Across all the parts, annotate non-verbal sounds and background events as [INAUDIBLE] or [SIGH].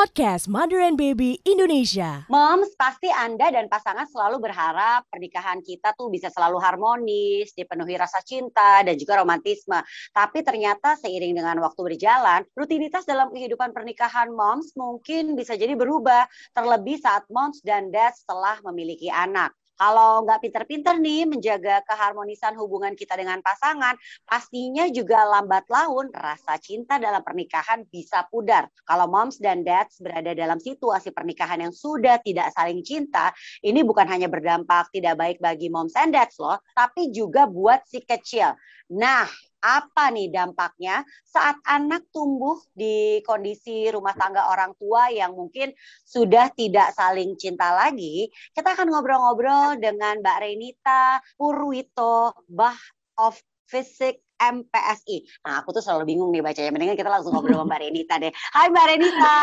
Podcast Mother and Baby Indonesia. Moms, pasti Anda dan pasangan selalu berharap pernikahan kita tuh bisa selalu harmonis, dipenuhi rasa cinta dan juga romantisme. Tapi ternyata seiring dengan waktu berjalan, rutinitas dalam kehidupan pernikahan moms mungkin bisa jadi berubah, terlebih saat moms dan dad setelah memiliki anak. Kalau nggak pinter-pinter nih menjaga keharmonisan hubungan kita dengan pasangan, pastinya juga lambat laun rasa cinta dalam pernikahan bisa pudar. Kalau moms dan dads berada dalam situasi pernikahan yang sudah tidak saling cinta, ini bukan hanya berdampak tidak baik bagi moms and dads loh, tapi juga buat si kecil. Nah, apa nih dampaknya saat anak tumbuh di kondisi rumah tangga orang tua yang mungkin sudah tidak saling cinta lagi. Kita akan ngobrol-ngobrol dengan Mbak Renita Purwito, Bah of Fisik MPSI. Nah, aku tuh selalu bingung nih bacanya. Mendingan kita langsung ngobrol sama Mbak Renita deh. Hai Mbak Renita.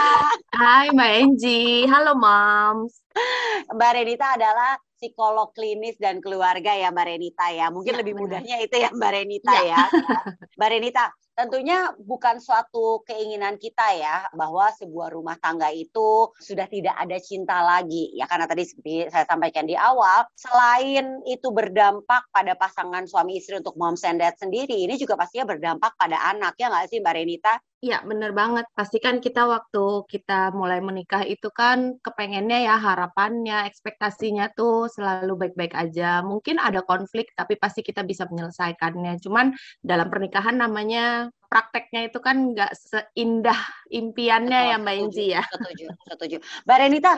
Hai Mbak Enji. Halo Moms. Mbak Renita adalah psikolog klinis dan keluarga ya Mbak Renita ya. Mungkin ya, lebih benar. mudahnya itu ya Mbak Renita ya. ya. Mbak Renita, tentunya bukan suatu keinginan kita ya bahwa sebuah rumah tangga itu sudah tidak ada cinta lagi ya karena tadi seperti saya sampaikan di awal selain itu berdampak pada pasangan suami istri untuk mom and dad sendiri ini juga pastinya berdampak pada anak ya nggak sih Mbak Renita? Iya, bener banget. Pasti kan kita waktu kita mulai menikah itu kan kepengennya ya harapannya, ekspektasinya tuh selalu baik-baik aja. Mungkin ada konflik, tapi pasti kita bisa menyelesaikannya. Cuman dalam pernikahan namanya prakteknya itu kan nggak seindah impiannya Betul, ya Mbak Inji ya. Setuju, setuju. Mbak Renita,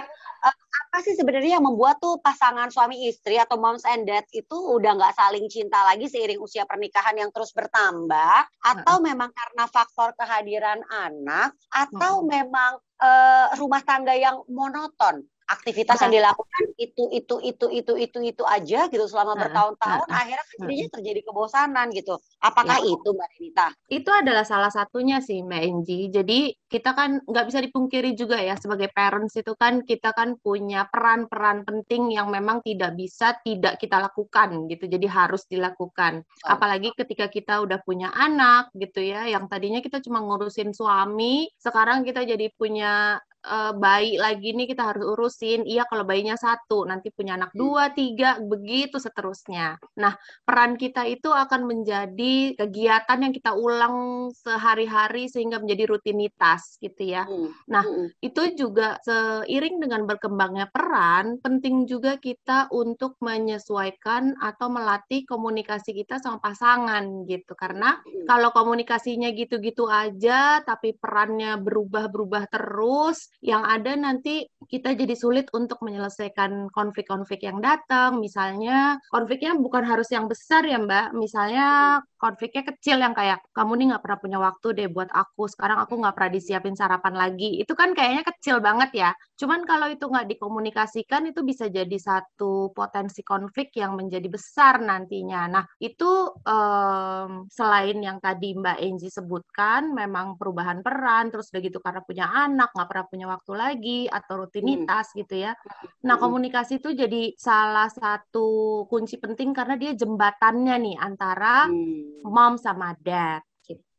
eh, apa sih sebenarnya yang membuat tuh pasangan suami istri atau moms and dad itu udah nggak saling cinta lagi seiring usia pernikahan yang terus bertambah? Atau hmm. memang karena faktor kehadiran anak? Atau hmm. memang uh, rumah tangga yang monoton? Aktivitas yang dilakukan itu itu itu itu itu itu aja gitu selama bertahun-tahun akhirnya kan jadinya terjadi kebosanan gitu. Apakah ya. itu mbak Renita itu adalah salah satunya sih mbak Enji. Jadi kita kan nggak bisa dipungkiri juga ya sebagai parents itu kan kita kan punya peran-peran penting yang memang tidak bisa tidak kita lakukan gitu. Jadi harus dilakukan. Oh. apalagi ketika kita udah punya anak gitu ya yang tadinya kita cuma ngurusin suami sekarang kita jadi punya uh, bayi lagi nih kita harus urusin. Iya kalau bayinya satu, nanti punya anak hmm. dua, tiga, begitu seterusnya. Nah peran kita itu akan menjadi kegiatan yang kita ulang sehari-hari sehingga menjadi rutinitas gitu ya. Hmm. Nah hmm. itu juga seiring dengan berkembangnya peran, penting juga kita untuk menyesuaikan atau melatih komunikasi kita sama pasangan gitu. Karena kalau komunikasinya gitu-gitu aja, tapi perannya berubah-berubah terus, yang ada nanti kita jadi sulit untuk menyelesaikan konflik-konflik yang datang. Misalnya konfliknya bukan harus yang besar ya Mbak. Misalnya konfliknya kecil yang kayak kamu nih nggak pernah punya waktu deh buat aku. Sekarang aku nggak pernah disiapin sarapan lagi. Itu kan kayaknya kecil banget ya. Cuman kalau itu nggak dikomunikasikan itu bisa jadi satu potensi konflik yang menjadi besar nantinya. Nah itu um, selain yang tadi Mbak Enji sebutkan, memang perubahan peran, terus udah gitu karena punya anak nggak pernah punya punya waktu lagi atau rutinitas hmm. gitu ya. Nah, hmm. komunikasi itu jadi salah satu kunci penting karena dia jembatannya nih antara hmm. mom sama dad.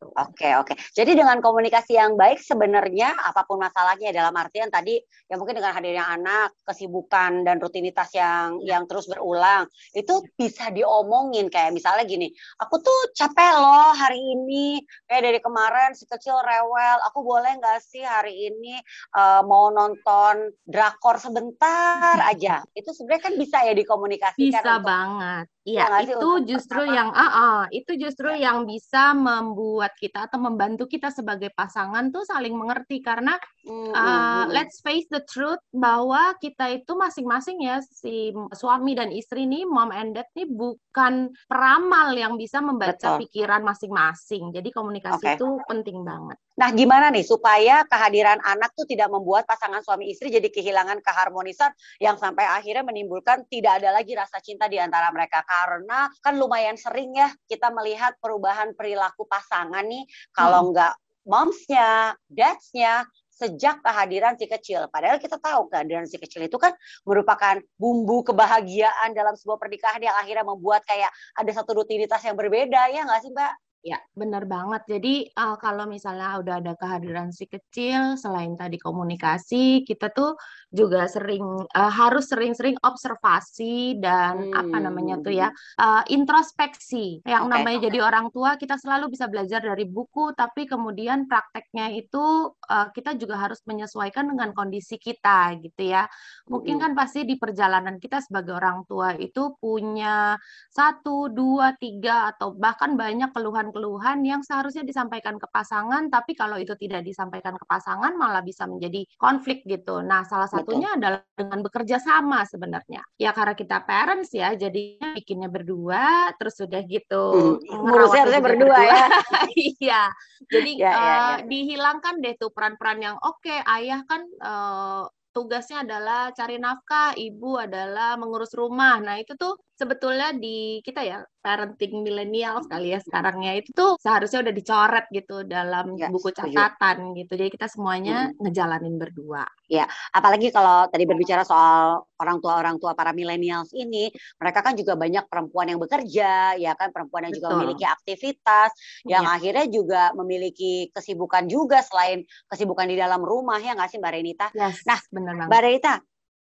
Gitu. Oke oke. Jadi dengan komunikasi yang baik sebenarnya apa pun masalahnya dalam artian tadi ya mungkin dengan hadirnya anak, kesibukan dan rutinitas yang ya. yang terus berulang itu bisa diomongin kayak misalnya gini, aku tuh capek loh hari ini kayak dari kemarin si kecil rewel, aku boleh nggak sih hari ini uh, mau nonton drakor sebentar [LAUGHS] aja. Itu sebenarnya kan bisa ya dikomunikasikan. Bisa untuk, banget. Iya, ya, itu justru yang uh, uh, itu justru ya. yang bisa membuat membuat kita atau membantu kita sebagai pasangan tuh saling mengerti karena mm-hmm. uh, let's face the truth bahwa kita itu masing-masing ya si suami dan istri nih mom and dad nih bukan peramal yang bisa membaca Betul. pikiran masing-masing. Jadi komunikasi okay. itu penting banget. Nah, gimana nih supaya kehadiran anak tuh tidak membuat pasangan suami istri jadi kehilangan keharmonisan yang sampai akhirnya menimbulkan tidak ada lagi rasa cinta di antara mereka karena kan lumayan sering ya kita melihat perubahan perilaku pasangan nih kalau hmm. nggak momsnya, dadsnya sejak kehadiran si kecil. Padahal kita tahu kehadiran si kecil itu kan merupakan bumbu kebahagiaan dalam sebuah pernikahan yang akhirnya membuat kayak ada satu rutinitas yang berbeda ya nggak sih Mbak? Ya, benar banget. Jadi uh, kalau misalnya udah ada kehadiran si kecil, selain tadi komunikasi, kita tuh juga sering uh, harus sering-sering observasi dan hmm. apa namanya tuh ya uh, introspeksi. Yang okay. namanya jadi orang tua, kita selalu bisa belajar dari buku, tapi kemudian prakteknya itu uh, kita juga harus menyesuaikan dengan kondisi kita, gitu ya. Mungkin hmm. kan pasti di perjalanan kita sebagai orang tua itu punya satu, dua, tiga, atau bahkan banyak keluhan keluhan yang seharusnya disampaikan ke pasangan, tapi kalau itu tidak disampaikan ke pasangan malah bisa menjadi konflik gitu. Nah, salah satunya Betul. adalah dengan bekerja sama sebenarnya. Ya karena kita parents ya, jadinya bikinnya berdua, terus sudah gitu. Hmm, harusnya berdua, berdua ya. [LAUGHS] Iya. Jadi ya, ya, ya. dihilangkan deh tuh peran-peran yang oke, okay, ayah kan uh, tugasnya adalah cari nafkah, ibu adalah mengurus rumah. Nah, itu tuh sebetulnya di kita ya parenting milenial sekali ya sekarangnya itu tuh seharusnya udah dicoret gitu dalam ya, buku catatan gitu. Jadi kita semuanya hmm. ngejalanin berdua. Ya, apalagi kalau tadi berbicara soal orang tua orang tua para milenials ini, mereka kan juga banyak perempuan yang bekerja, ya kan perempuan yang Betul. juga memiliki aktivitas, yang ya. akhirnya juga memiliki kesibukan juga selain kesibukan di dalam rumah ya nggak sih Mbak Renita? Yes, nah, benar Mbak Renita,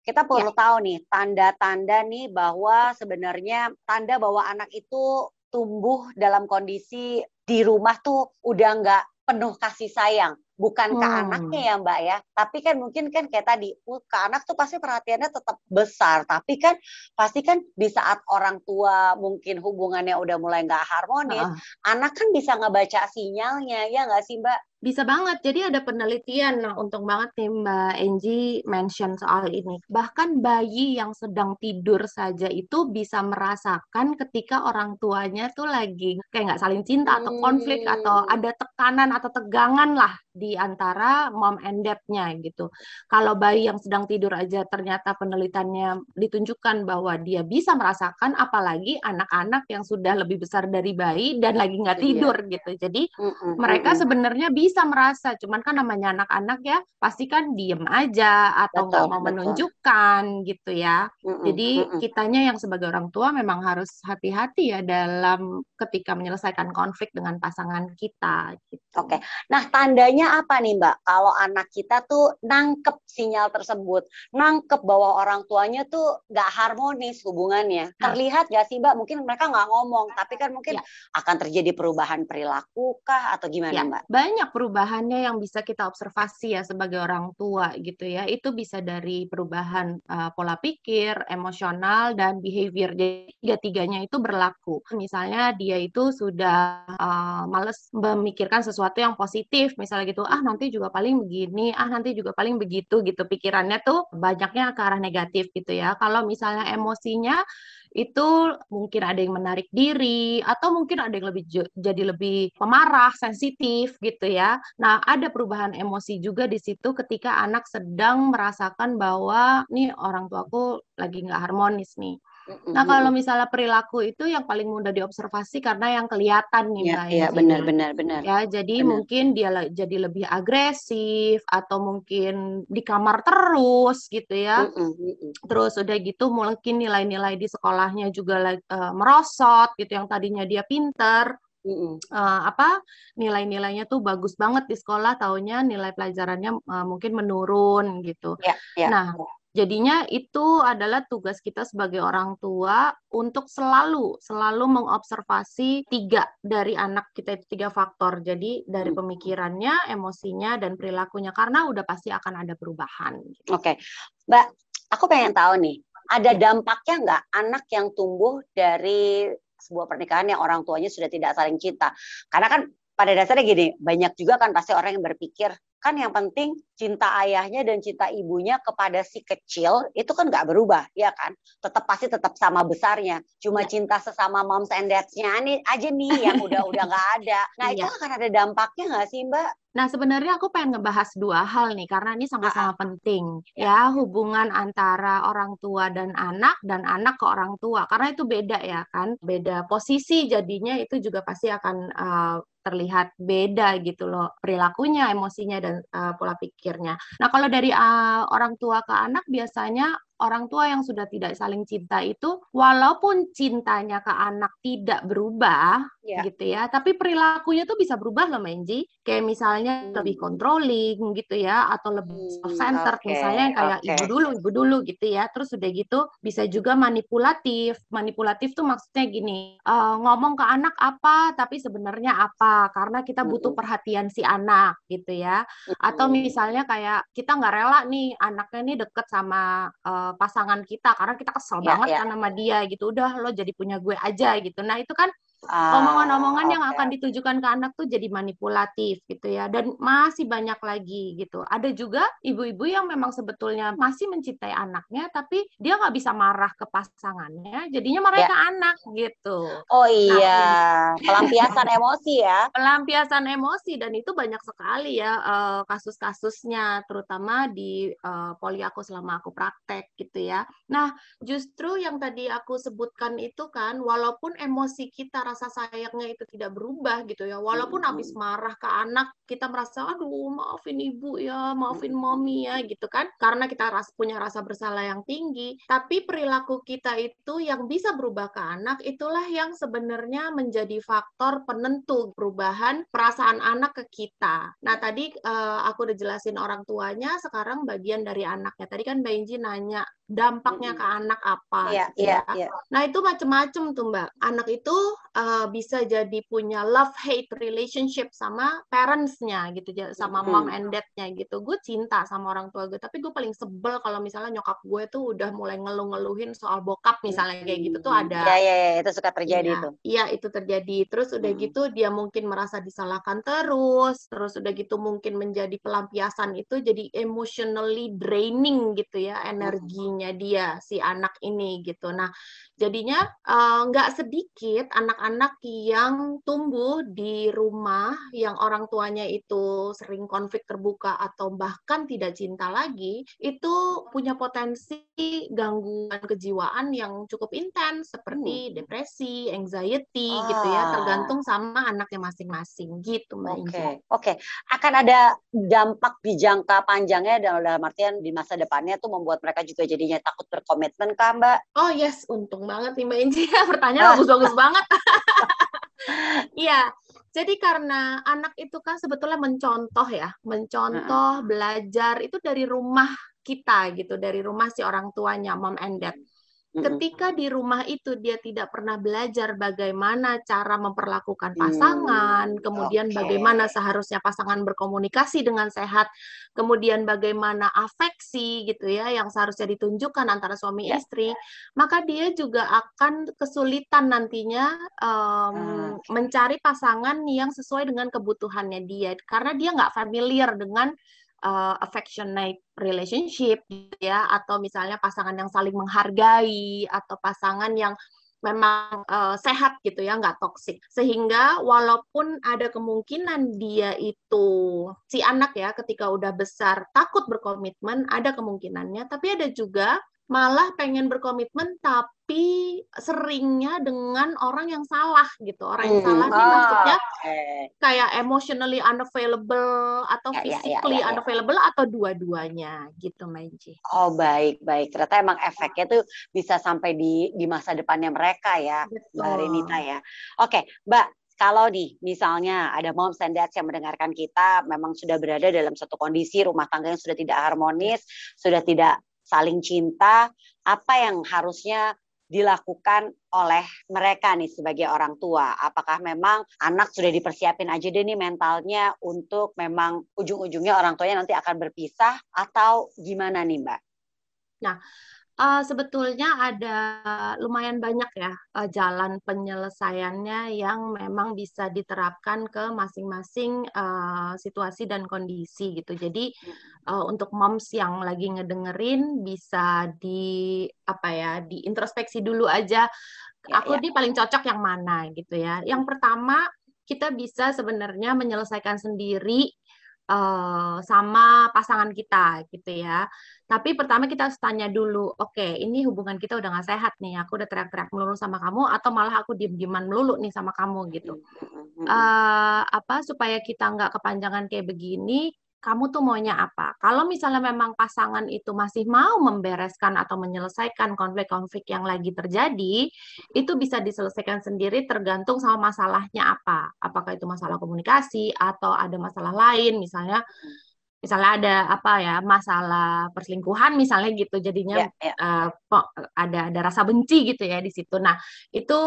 kita perlu ya. tahu nih tanda-tanda nih bahwa sebenarnya tanda bahwa anak itu tumbuh dalam kondisi di rumah tuh udah nggak penuh kasih sayang bukan hmm. ke anaknya ya mbak ya tapi kan mungkin kan kayak tadi ke anak tuh pasti perhatiannya tetap besar tapi kan pasti kan di saat orang tua mungkin hubungannya udah mulai nggak harmonis uh. anak kan bisa ngebaca sinyalnya ya nggak sih mbak bisa banget. Jadi ada penelitian, nah untung banget nih Mbak Angie mention soal ini. Bahkan bayi yang sedang tidur saja itu bisa merasakan ketika orang tuanya tuh lagi kayak nggak saling cinta atau konflik hmm. atau ada tekanan atau tegangan lah di antara mom and dad-nya gitu. Kalau bayi yang sedang tidur aja ternyata penelitiannya ditunjukkan bahwa dia bisa merasakan, apalagi anak-anak yang sudah lebih besar dari bayi dan lagi nggak iya. tidur iya. gitu. Jadi mm -mm, mereka sebenarnya bisa merasa, cuman kan namanya anak-anak ya pasti kan diem aja atau nggak mau betul. menunjukkan gitu ya. Mm -mm, Jadi mm -mm. kitanya yang sebagai orang tua memang harus hati-hati ya dalam ketika menyelesaikan konflik dengan pasangan kita. Gitu. Oke, nah tandanya apa nih Mbak? Kalau anak kita tuh nangkep sinyal tersebut, nangkep bahwa orang tuanya tuh nggak harmonis hubungannya. Nah. Terlihat nggak sih Mbak? Mungkin mereka nggak ngomong, tapi kan mungkin ya. akan terjadi perubahan perilaku kah atau gimana ya. Mbak? Banyak perubahannya yang bisa kita observasi ya sebagai orang tua gitu ya. Itu bisa dari perubahan uh, pola pikir, emosional, dan behavior. Jadi tiga-tiganya itu berlaku. Misalnya dia itu sudah uh, males memikirkan sesuatu yang positif, misalnya gitu gitu ah nanti juga paling begini ah nanti juga paling begitu gitu pikirannya tuh banyaknya ke arah negatif gitu ya kalau misalnya emosinya itu mungkin ada yang menarik diri atau mungkin ada yang lebih jadi lebih pemarah, sensitif gitu ya. Nah, ada perubahan emosi juga di situ ketika anak sedang merasakan bahwa nih orang tuaku lagi nggak harmonis nih. Nah, kalau misalnya perilaku itu yang paling mudah diobservasi karena yang kelihatan nih, ya, Mbak. Iya, benar, benar, benar. Ya, jadi benar. mungkin dia jadi lebih agresif atau mungkin di kamar terus gitu ya. Terus udah gitu mungkin nilai-nilai di sekolahnya juga uh, merosot gitu yang tadinya dia pinter. Uh, apa nilai-nilainya tuh bagus banget di sekolah taunya nilai pelajarannya uh, mungkin menurun gitu. Ya, ya. Nah, Jadinya itu adalah tugas kita sebagai orang tua untuk selalu selalu mengobservasi tiga dari anak kita itu tiga faktor. Jadi dari hmm. pemikirannya, emosinya, dan perilakunya karena udah pasti akan ada perubahan. Gitu. Oke, okay. Mbak, aku pengen tahu nih, ada ya. dampaknya nggak anak yang tumbuh dari sebuah pernikahan yang orang tuanya sudah tidak saling cinta? Karena kan pada dasarnya gini, banyak juga kan pasti orang yang berpikir kan yang penting cinta ayahnya dan cinta ibunya kepada si kecil itu kan nggak berubah ya kan tetap pasti tetap sama besarnya cuma ya. cinta sesama moms and dads-nya aja nih yang [LAUGHS] udah udah nggak ada nah itu ya. akan ada dampaknya nggak sih mbak Nah, sebenarnya aku pengen ngebahas dua hal nih, karena ini sama-sama penting. Ya. ya, hubungan antara orang tua dan anak, dan anak ke orang tua. Karena itu beda ya kan, beda posisi jadinya itu juga pasti akan uh, terlihat beda gitu loh perilakunya, emosinya dan uh, pola pikirnya. Nah kalau dari uh, orang tua ke anak biasanya orang tua yang sudah tidak saling cinta itu walaupun cintanya ke anak tidak berubah Ya. gitu ya, tapi perilakunya tuh bisa berubah loh Menji. Kayak misalnya Hmm. lebih controlling gitu ya atau lebih Hmm, self-centered oke, misalnya kayak oke. ibu dulu, ibu dulu gitu ya. Terus udah gitu bisa juga manipulatif. Manipulatif tuh maksudnya gini, eh, ngomong ke anak apa tapi sebenarnya apa karena kita butuh Mm-mm. perhatian si anak gitu ya. Atau Mm-mm. misalnya kayak kita nggak rela nih anaknya nih deket sama eh, pasangan kita karena kita kesel Ya, banget ya. kan sama dia gitu. Udah lo jadi punya gue aja gitu. Nah itu kan Ah, omongan-omongan yang akan ditujukan ke anak tuh jadi manipulatif gitu ya. Dan masih banyak lagi gitu. Ada juga ibu-ibu yang memang sebetulnya masih mencintai anaknya tapi dia nggak bisa marah ke pasangannya. Jadinya marah Ya. ke anak gitu. Oh Nah, iya, pelampiasan emosi ya. [LAUGHS] pelampiasan emosi. Dan itu banyak sekali ya eh, kasus-kasusnya terutama di eh, poli aku selama aku praktek gitu ya. Nah, justru yang tadi aku sebutkan itu kan walaupun emosi kita rasa sayangnya itu tidak berubah gitu ya. Walaupun habis marah ke anak kita merasa aduh maafin ibu ya, maafin mommy ya gitu kan. Karena kita ras punya rasa bersalah yang tinggi, tapi perilaku kita itu yang bisa berubah ke anak itulah yang sebenarnya menjadi faktor penentu perubahan perasaan anak ke kita. Nah, tadi eh, aku udah jelasin orang tuanya, sekarang bagian dari anaknya. Tadi kan Mbak Inji nanya dampaknya ke anak apa Iya, gitu iya, ya. iya. Nah, itu macam-macam tuh, Mbak. Anak itu uh, bisa jadi punya love-hate relationship sama parents-nya gitu, sama mom and dad-nya gitu. Gue cinta sama orang tua gue, tapi gue paling sebel kalau misalnya nyokap gue tuh udah mulai ngeluh-ngeluhin soal bokap misalnya kayak gitu tuh ada. Iya, iya, iya, itu suka terjadi Iya, tuh. iya itu terjadi. Terus udah Mm. gitu dia mungkin merasa disalahkan terus, terus udah gitu mungkin menjadi pelampiasan itu jadi emotionally draining gitu ya energinya dia si anak ini gitu. Nah, jadinya eh, nggak sedikit anak-anak yang tumbuh di rumah yang orang tuanya itu sering konflik terbuka atau bahkan tidak cinta lagi, itu punya potensi gangguan kejiwaan yang cukup intens seperti depresi, anxiety gitu ya, Ah. tergantung sama anaknya masing-masing gitu Mbak Oke, Inji. oke. Akan ada dampak di jangka panjangnya dalam, dalam artian di masa depannya tuh membuat mereka juga jadinya takut berkomitmen kah, Mbak? Oh yes, untung banget nih Mbak Inci. [LAUGHS] Pertanyaan Ah. bagus-bagus banget. [LAUGHS] [LAUGHS] Iya, jadi karena anak itu kan sebetulnya mencontoh ya, mencontoh, belajar itu dari rumah kita gitu, dari rumah si orang tuanya, mom and dad. Ketika di rumah itu dia tidak pernah belajar bagaimana cara memperlakukan Hmm, pasangan, kemudian oke. bagaimana seharusnya pasangan berkomunikasi dengan sehat, kemudian bagaimana afeksi gitu ya yang seharusnya ditunjukkan antara suami Ya. istri, maka dia juga akan kesulitan nantinya em, Oke. mencari pasangan yang sesuai dengan kebutuhannya dia karena dia nggak familiar dengan uh, affectionate relationship gitu ya atau misalnya pasangan yang saling menghargai atau pasangan yang memang uh, sehat gitu ya nggak toksik sehingga walaupun ada kemungkinan dia itu si anak ya ketika udah besar takut berkomitmen ada kemungkinannya. Tapi ada juga malah pengen berkomitmen tapi seringnya dengan orang yang salah gitu orang yang Hmm, salah ini ah, maksudnya oke. kayak emotionally unavailable atau Ya, ya, ya, physically ya, ya. unavailable atau dua-duanya gitu Menji. Oh baik baik ternyata emang efeknya tuh bisa sampai di di masa depannya mereka ya Mbak Renita ya. Oke Mbak kalau nih misalnya ada moms and dads yang mendengarkan kita memang sudah berada dalam satu kondisi rumah tangga yang sudah tidak harmonis, sudah tidak saling cinta, apa yang harusnya dilakukan oleh mereka nih sebagai orang tua? Apakah memang anak sudah dipersiapin aja deh nih mentalnya untuk memang ujung-ujungnya orang tuanya nanti akan berpisah atau gimana nih Mbak? Nah, uh, sebetulnya ada lumayan banyak ya uh, jalan penyelesaiannya yang memang bisa diterapkan ke masing-masing uh, situasi dan kondisi gitu. Jadi uh, untuk moms yang lagi ngedengerin bisa di apa ya di introspeksi dulu aja. Ya, Aku ya. di paling cocok yang mana gitu ya. Yang pertama kita bisa sebenarnya menyelesaikan sendiri uh, sama pasangan kita gitu ya. Tapi pertama kita harus tanya dulu, oke ini hubungan kita udah nggak sehat nih, aku udah teriak-teriak melulu sama kamu atau malah aku diem-dieman melulu nih sama kamu gitu. Uh, apa supaya kita nggak kepanjangan kayak begini, kamu tuh maunya apa. Kalau misalnya memang pasangan itu masih mau membereskan atau menyelesaikan konflik-konflik yang lagi terjadi, itu bisa diselesaikan sendiri tergantung sama masalahnya apa. Apakah itu masalah komunikasi atau ada masalah lain, misalnya misalnya ada apa ya masalah perselingkuhan misalnya gitu jadinya yeah, yeah. Uh, ada ada rasa benci gitu ya di situ. Nah itu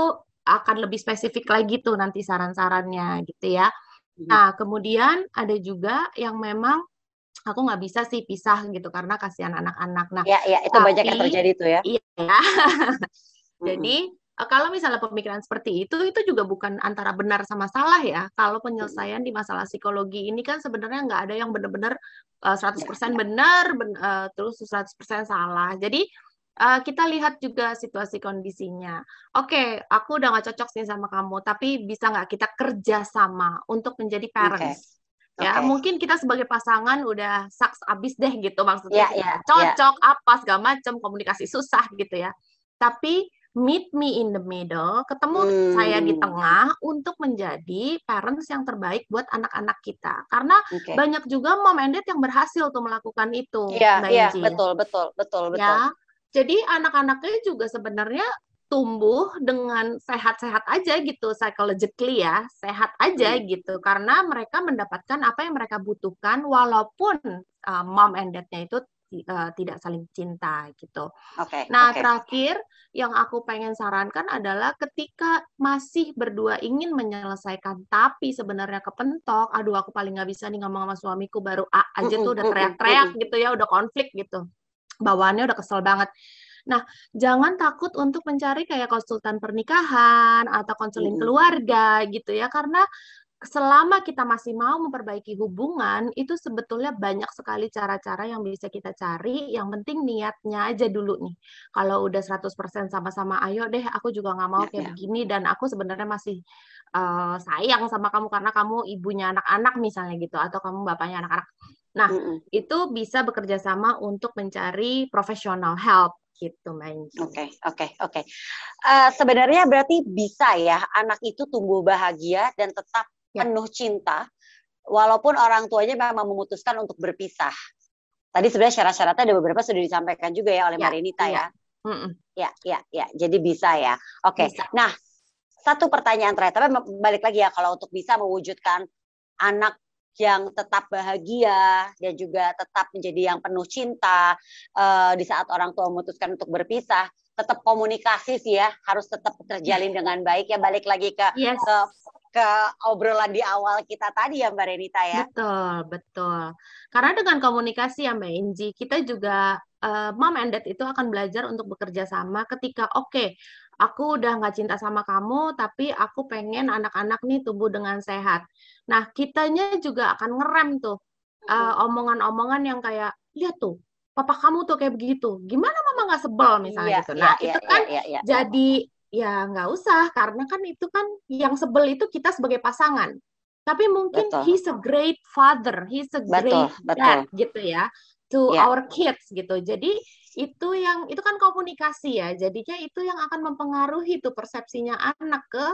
akan lebih spesifik lagi tuh nanti saran-sarannya gitu ya. Mm-hmm. Nah kemudian ada juga yang memang aku nggak bisa sih pisah gitu karena kasihan anak-anak. Nah ya, ya itu tapi, banyak yang terjadi tuh ya. Iya. [LAUGHS] Jadi Eh, kalau misalnya pemikiran seperti itu, itu juga bukan antara benar sama salah ya. Kalau penyelesaian di masalah psikologi ini kan sebenarnya nggak ada yang benar-benar uh, 100% benar, ben, uh, terus 100% salah. Jadi uh, kita lihat juga situasi kondisinya. Oke, okay, aku udah nggak cocok sih sama kamu, tapi bisa nggak kita kerja sama untuk menjadi parents? Okay. Ya, okay. mungkin kita sebagai pasangan udah saks abis deh gitu maksudnya. Yeah, yeah, cocok yeah. apa segala macam, komunikasi susah gitu ya. Tapi meet me in the middle, ketemu hmm. saya di tengah untuk menjadi parents yang terbaik buat anak-anak kita. Karena okay. banyak juga mom and dad yang berhasil tuh melakukan itu. Iya, iya, betul, betul, betul, betul. Ya. Jadi anak-anaknya juga sebenarnya tumbuh dengan sehat-sehat aja gitu psychologically ya sehat aja hmm. gitu karena mereka mendapatkan apa yang mereka butuhkan walaupun uh, mom and dadnya itu uh, tidak saling cinta gitu. Okay, nah okay. terakhir yang aku pengen sarankan adalah ketika masih berdua ingin menyelesaikan tapi sebenarnya kepentok, aduh aku paling nggak bisa nih ngomong sama suamiku baru A aja tuh udah teriak-teriak gitu ya, udah konflik gitu, bawaannya udah kesel banget. Nah, jangan takut untuk mencari kayak konsultan pernikahan atau konseling keluarga gitu ya, karena selama kita masih mau memperbaiki hubungan, itu sebetulnya banyak sekali cara-cara yang bisa kita cari. Yang penting niatnya aja dulu nih. Kalau udah 100% sama-sama, ayo deh, aku juga nggak mau ya, kayak ya. begini, dan aku sebenarnya masih uh, sayang sama kamu karena kamu ibunya anak-anak misalnya gitu, atau kamu bapaknya anak-anak. Nah, mm -mm. itu bisa bekerja sama untuk mencari professional help gitu, main. Oke, oke, oke. Eh, sebenarnya berarti bisa ya anak itu tumbuh bahagia dan tetap ya. penuh cinta, walaupun orang tuanya memang memutuskan untuk berpisah. Tadi sebenarnya syarat-syaratnya ada beberapa sudah disampaikan juga ya oleh ya, Marinita ya. Ya. ya, ya, ya. Jadi bisa ya. Oke. Okay. Nah, satu pertanyaan terakhir, tapi balik lagi ya kalau untuk bisa mewujudkan anak yang tetap bahagia dan juga tetap menjadi yang penuh cinta uh, di saat orang tua memutuskan untuk berpisah tetap komunikasi sih ya harus tetap terjalin dengan baik ya balik lagi ke yes. ke ke obrolan di awal kita tadi ya Mbak Renita ya. Betul, betul. Karena dengan komunikasi ya Mbak Inji, kita juga uh, mom and dad itu akan belajar untuk bekerja sama ketika oke, okay, aku udah nggak cinta sama kamu, tapi aku pengen anak-anak nih tumbuh dengan sehat. Nah, kitanya juga akan ngerem tuh uh, omongan-omongan yang kayak, lihat tuh, papa kamu tuh kayak begitu. Gimana mama nggak sebel misalnya iya, gitu. Nah, iya, itu iya, kan iya, iya, iya. jadi ya nggak usah karena kan itu kan yang sebel itu kita sebagai pasangan tapi mungkin betul. he's a great father he's a great betul, dad gitu ya to yeah. our kids gitu. Jadi itu yang itu kan komunikasi ya. Jadinya itu yang akan mempengaruhi tuh persepsinya anak ke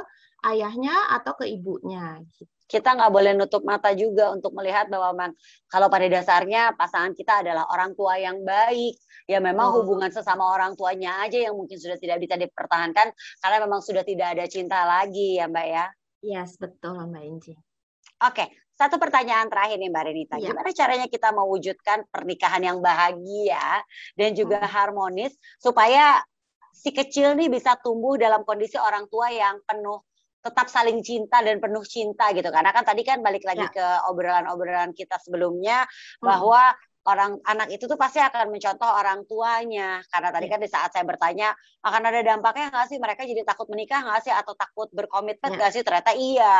ayahnya atau ke ibunya. Gitu kita nggak boleh nutup mata juga untuk melihat bahwa man, kalau pada dasarnya pasangan kita adalah orang tua yang baik. Ya memang oh. hubungan sesama orang tuanya aja yang mungkin sudah tidak bisa dipertahankan karena memang sudah tidak ada cinta lagi ya mbak ya? Yes betul mbak Inci. Oke satu pertanyaan terakhir nih Mbak Renita. Ya. Gimana caranya kita mewujudkan pernikahan yang bahagia dan juga hmm. harmonis supaya si kecil nih bisa tumbuh dalam kondisi orang tua yang penuh tetap saling cinta dan penuh cinta gitu karena kan tadi kan balik lagi ya. ke obrolan-obrolan kita sebelumnya hmm. bahwa orang anak itu tuh pasti akan mencontoh orang tuanya. Karena tadi ya. kan di saat saya bertanya akan ada dampaknya nggak sih? Mereka jadi takut menikah nggak sih? Atau takut berkomitmen ya. nggak ya. sih? Ternyata iya.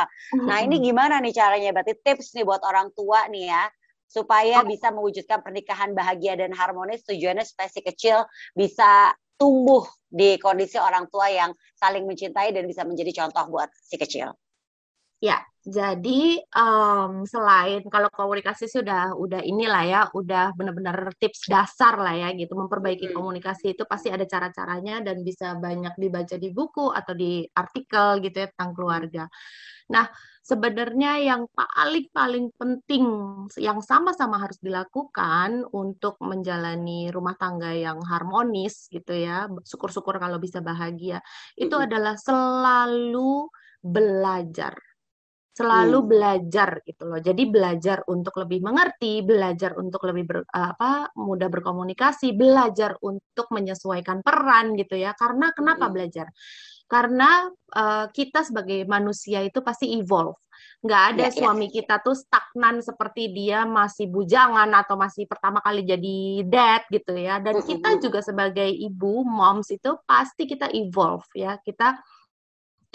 Nah ini gimana nih caranya? Berarti tips nih buat orang tua nih ya supaya bisa mewujudkan pernikahan bahagia dan harmonis. Tujuannya supaya si kecil bisa tumbuh di kondisi orang tua yang saling mencintai dan bisa menjadi contoh buat si kecil. Ya, Jadi um, selain kalau komunikasi sudah udah inilah ya, udah benar-benar tips dasar lah ya gitu memperbaiki komunikasi itu pasti ada cara-caranya dan bisa banyak dibaca di buku atau di artikel gitu ya tentang keluarga. Nah, sebenarnya yang paling paling penting yang sama-sama harus dilakukan untuk menjalani rumah tangga yang harmonis gitu ya, syukur-syukur kalau bisa bahagia, itu adalah selalu belajar selalu hmm. belajar gitu loh. Jadi belajar untuk lebih mengerti, belajar untuk lebih ber, apa mudah berkomunikasi, belajar untuk menyesuaikan peran gitu ya. Karena kenapa hmm. belajar? Karena uh, kita sebagai manusia itu pasti evolve. Nggak ada ya, suami ya. kita tuh stagnan seperti dia masih bujangan atau masih pertama kali jadi dad gitu ya. Dan kita juga sebagai ibu, moms itu pasti kita evolve ya. Kita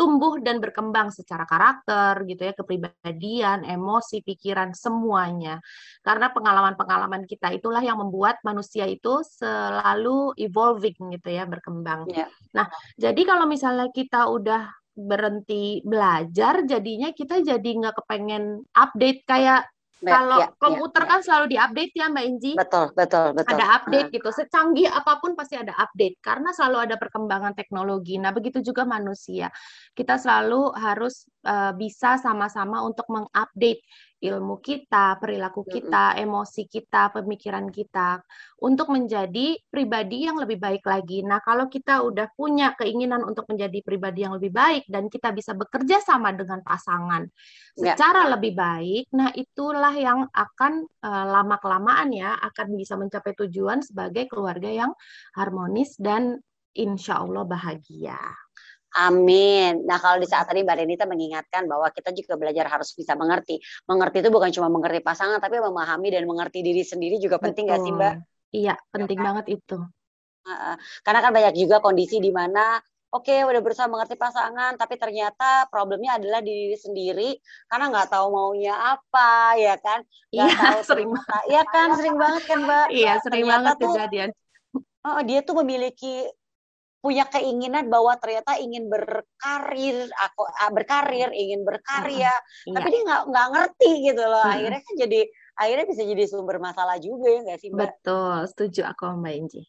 tumbuh dan berkembang secara karakter gitu ya, kepribadian, emosi, pikiran semuanya. Karena pengalaman-pengalaman kita itulah yang membuat manusia itu selalu evolving gitu ya, berkembang. Yeah. Nah, jadi kalau misalnya kita udah berhenti belajar, jadinya kita jadi nggak kepengen update kayak kalau ya, komputer ya, kan selalu diupdate ya Mbak Inji. Betul, betul, betul. Ada update gitu. Secanggih apa pun pasti ada update karena selalu ada perkembangan teknologi. Nah, begitu juga manusia. Kita selalu harus uh, bisa sama-sama untuk mengupdate ilmu kita, perilaku kita, emosi kita, pemikiran kita untuk menjadi pribadi yang lebih baik lagi. Nah, kalau kita udah punya keinginan untuk menjadi pribadi yang lebih baik dan kita bisa bekerja sama dengan pasangan ya. secara lebih baik, nah itulah yang akan uh, lama kelamaan ya akan bisa mencapai tujuan sebagai keluarga yang harmonis dan insya Allah bahagia. Amin. Nah kalau di saat tadi Mbak Renita mengingatkan bahwa kita juga belajar harus bisa mengerti. Mengerti itu bukan cuma mengerti pasangan, tapi memahami dan mengerti diri sendiri juga penting nggak sih Mbak? Iya, penting ya, kan? banget itu. Karena kan banyak juga kondisi di mana oke okay, udah berusaha mengerti pasangan tapi ternyata problemnya adalah di diri sendiri karena nggak tahu maunya apa ya kan nggak iya, tahu [LAUGHS] sering banget iya kan sering banget kan mbak iya sering ternyata banget tuh, kejadian oh, dia tuh memiliki punya keinginan bahwa ternyata ingin berkarir aku ah, berkarir ingin berkarya uh, tapi iya. dia nggak nggak ngerti gitu loh. Hmm. akhirnya kan jadi akhirnya bisa jadi sumber masalah juga ya nggak sih mbak? Betul setuju aku mbak Inji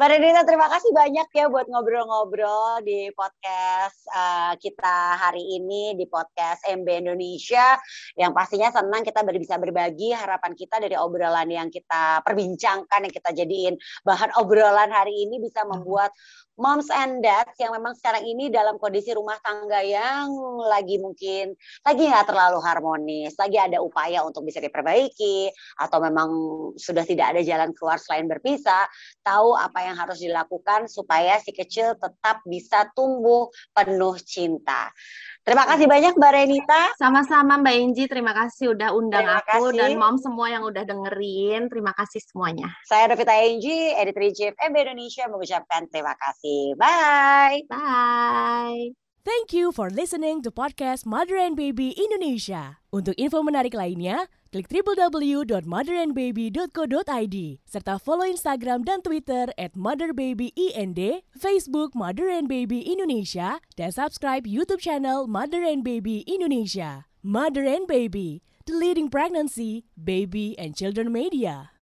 Mbak Renita, terima kasih banyak ya buat ngobrol-ngobrol di podcast uh, kita hari ini di podcast MB Indonesia yang pastinya senang kita bisa berbagi harapan kita dari obrolan yang kita perbincangkan yang kita jadiin bahan obrolan hari ini bisa membuat moms and dads yang memang sekarang ini dalam kondisi rumah tangga yang lagi mungkin lagi nggak terlalu harmonis, lagi ada upaya untuk bisa diperbaiki atau memang sudah tidak ada jalan keluar selain berpisah, tahu apa yang harus dilakukan supaya si kecil tetap bisa tumbuh penuh cinta. Terima kasih banyak Mbak Renita. Sama-sama Mbak Inji, terima kasih udah undang terima aku kasih. dan mom semua yang udah dengerin. Terima kasih semuanya. Saya Revita Inji, editor chief MB Indonesia mengucapkan terima kasih. Bye. Bye. Thank you for listening to podcast Mother and Baby Indonesia. Untuk info menarik lainnya, klik www.motherandbaby.co.id serta follow Instagram dan Twitter at motherbabyInd, Facebook Mother and Baby Indonesia, dan subscribe YouTube channel Mother and Baby Indonesia. Mother and Baby, the leading pregnancy, baby, and children media.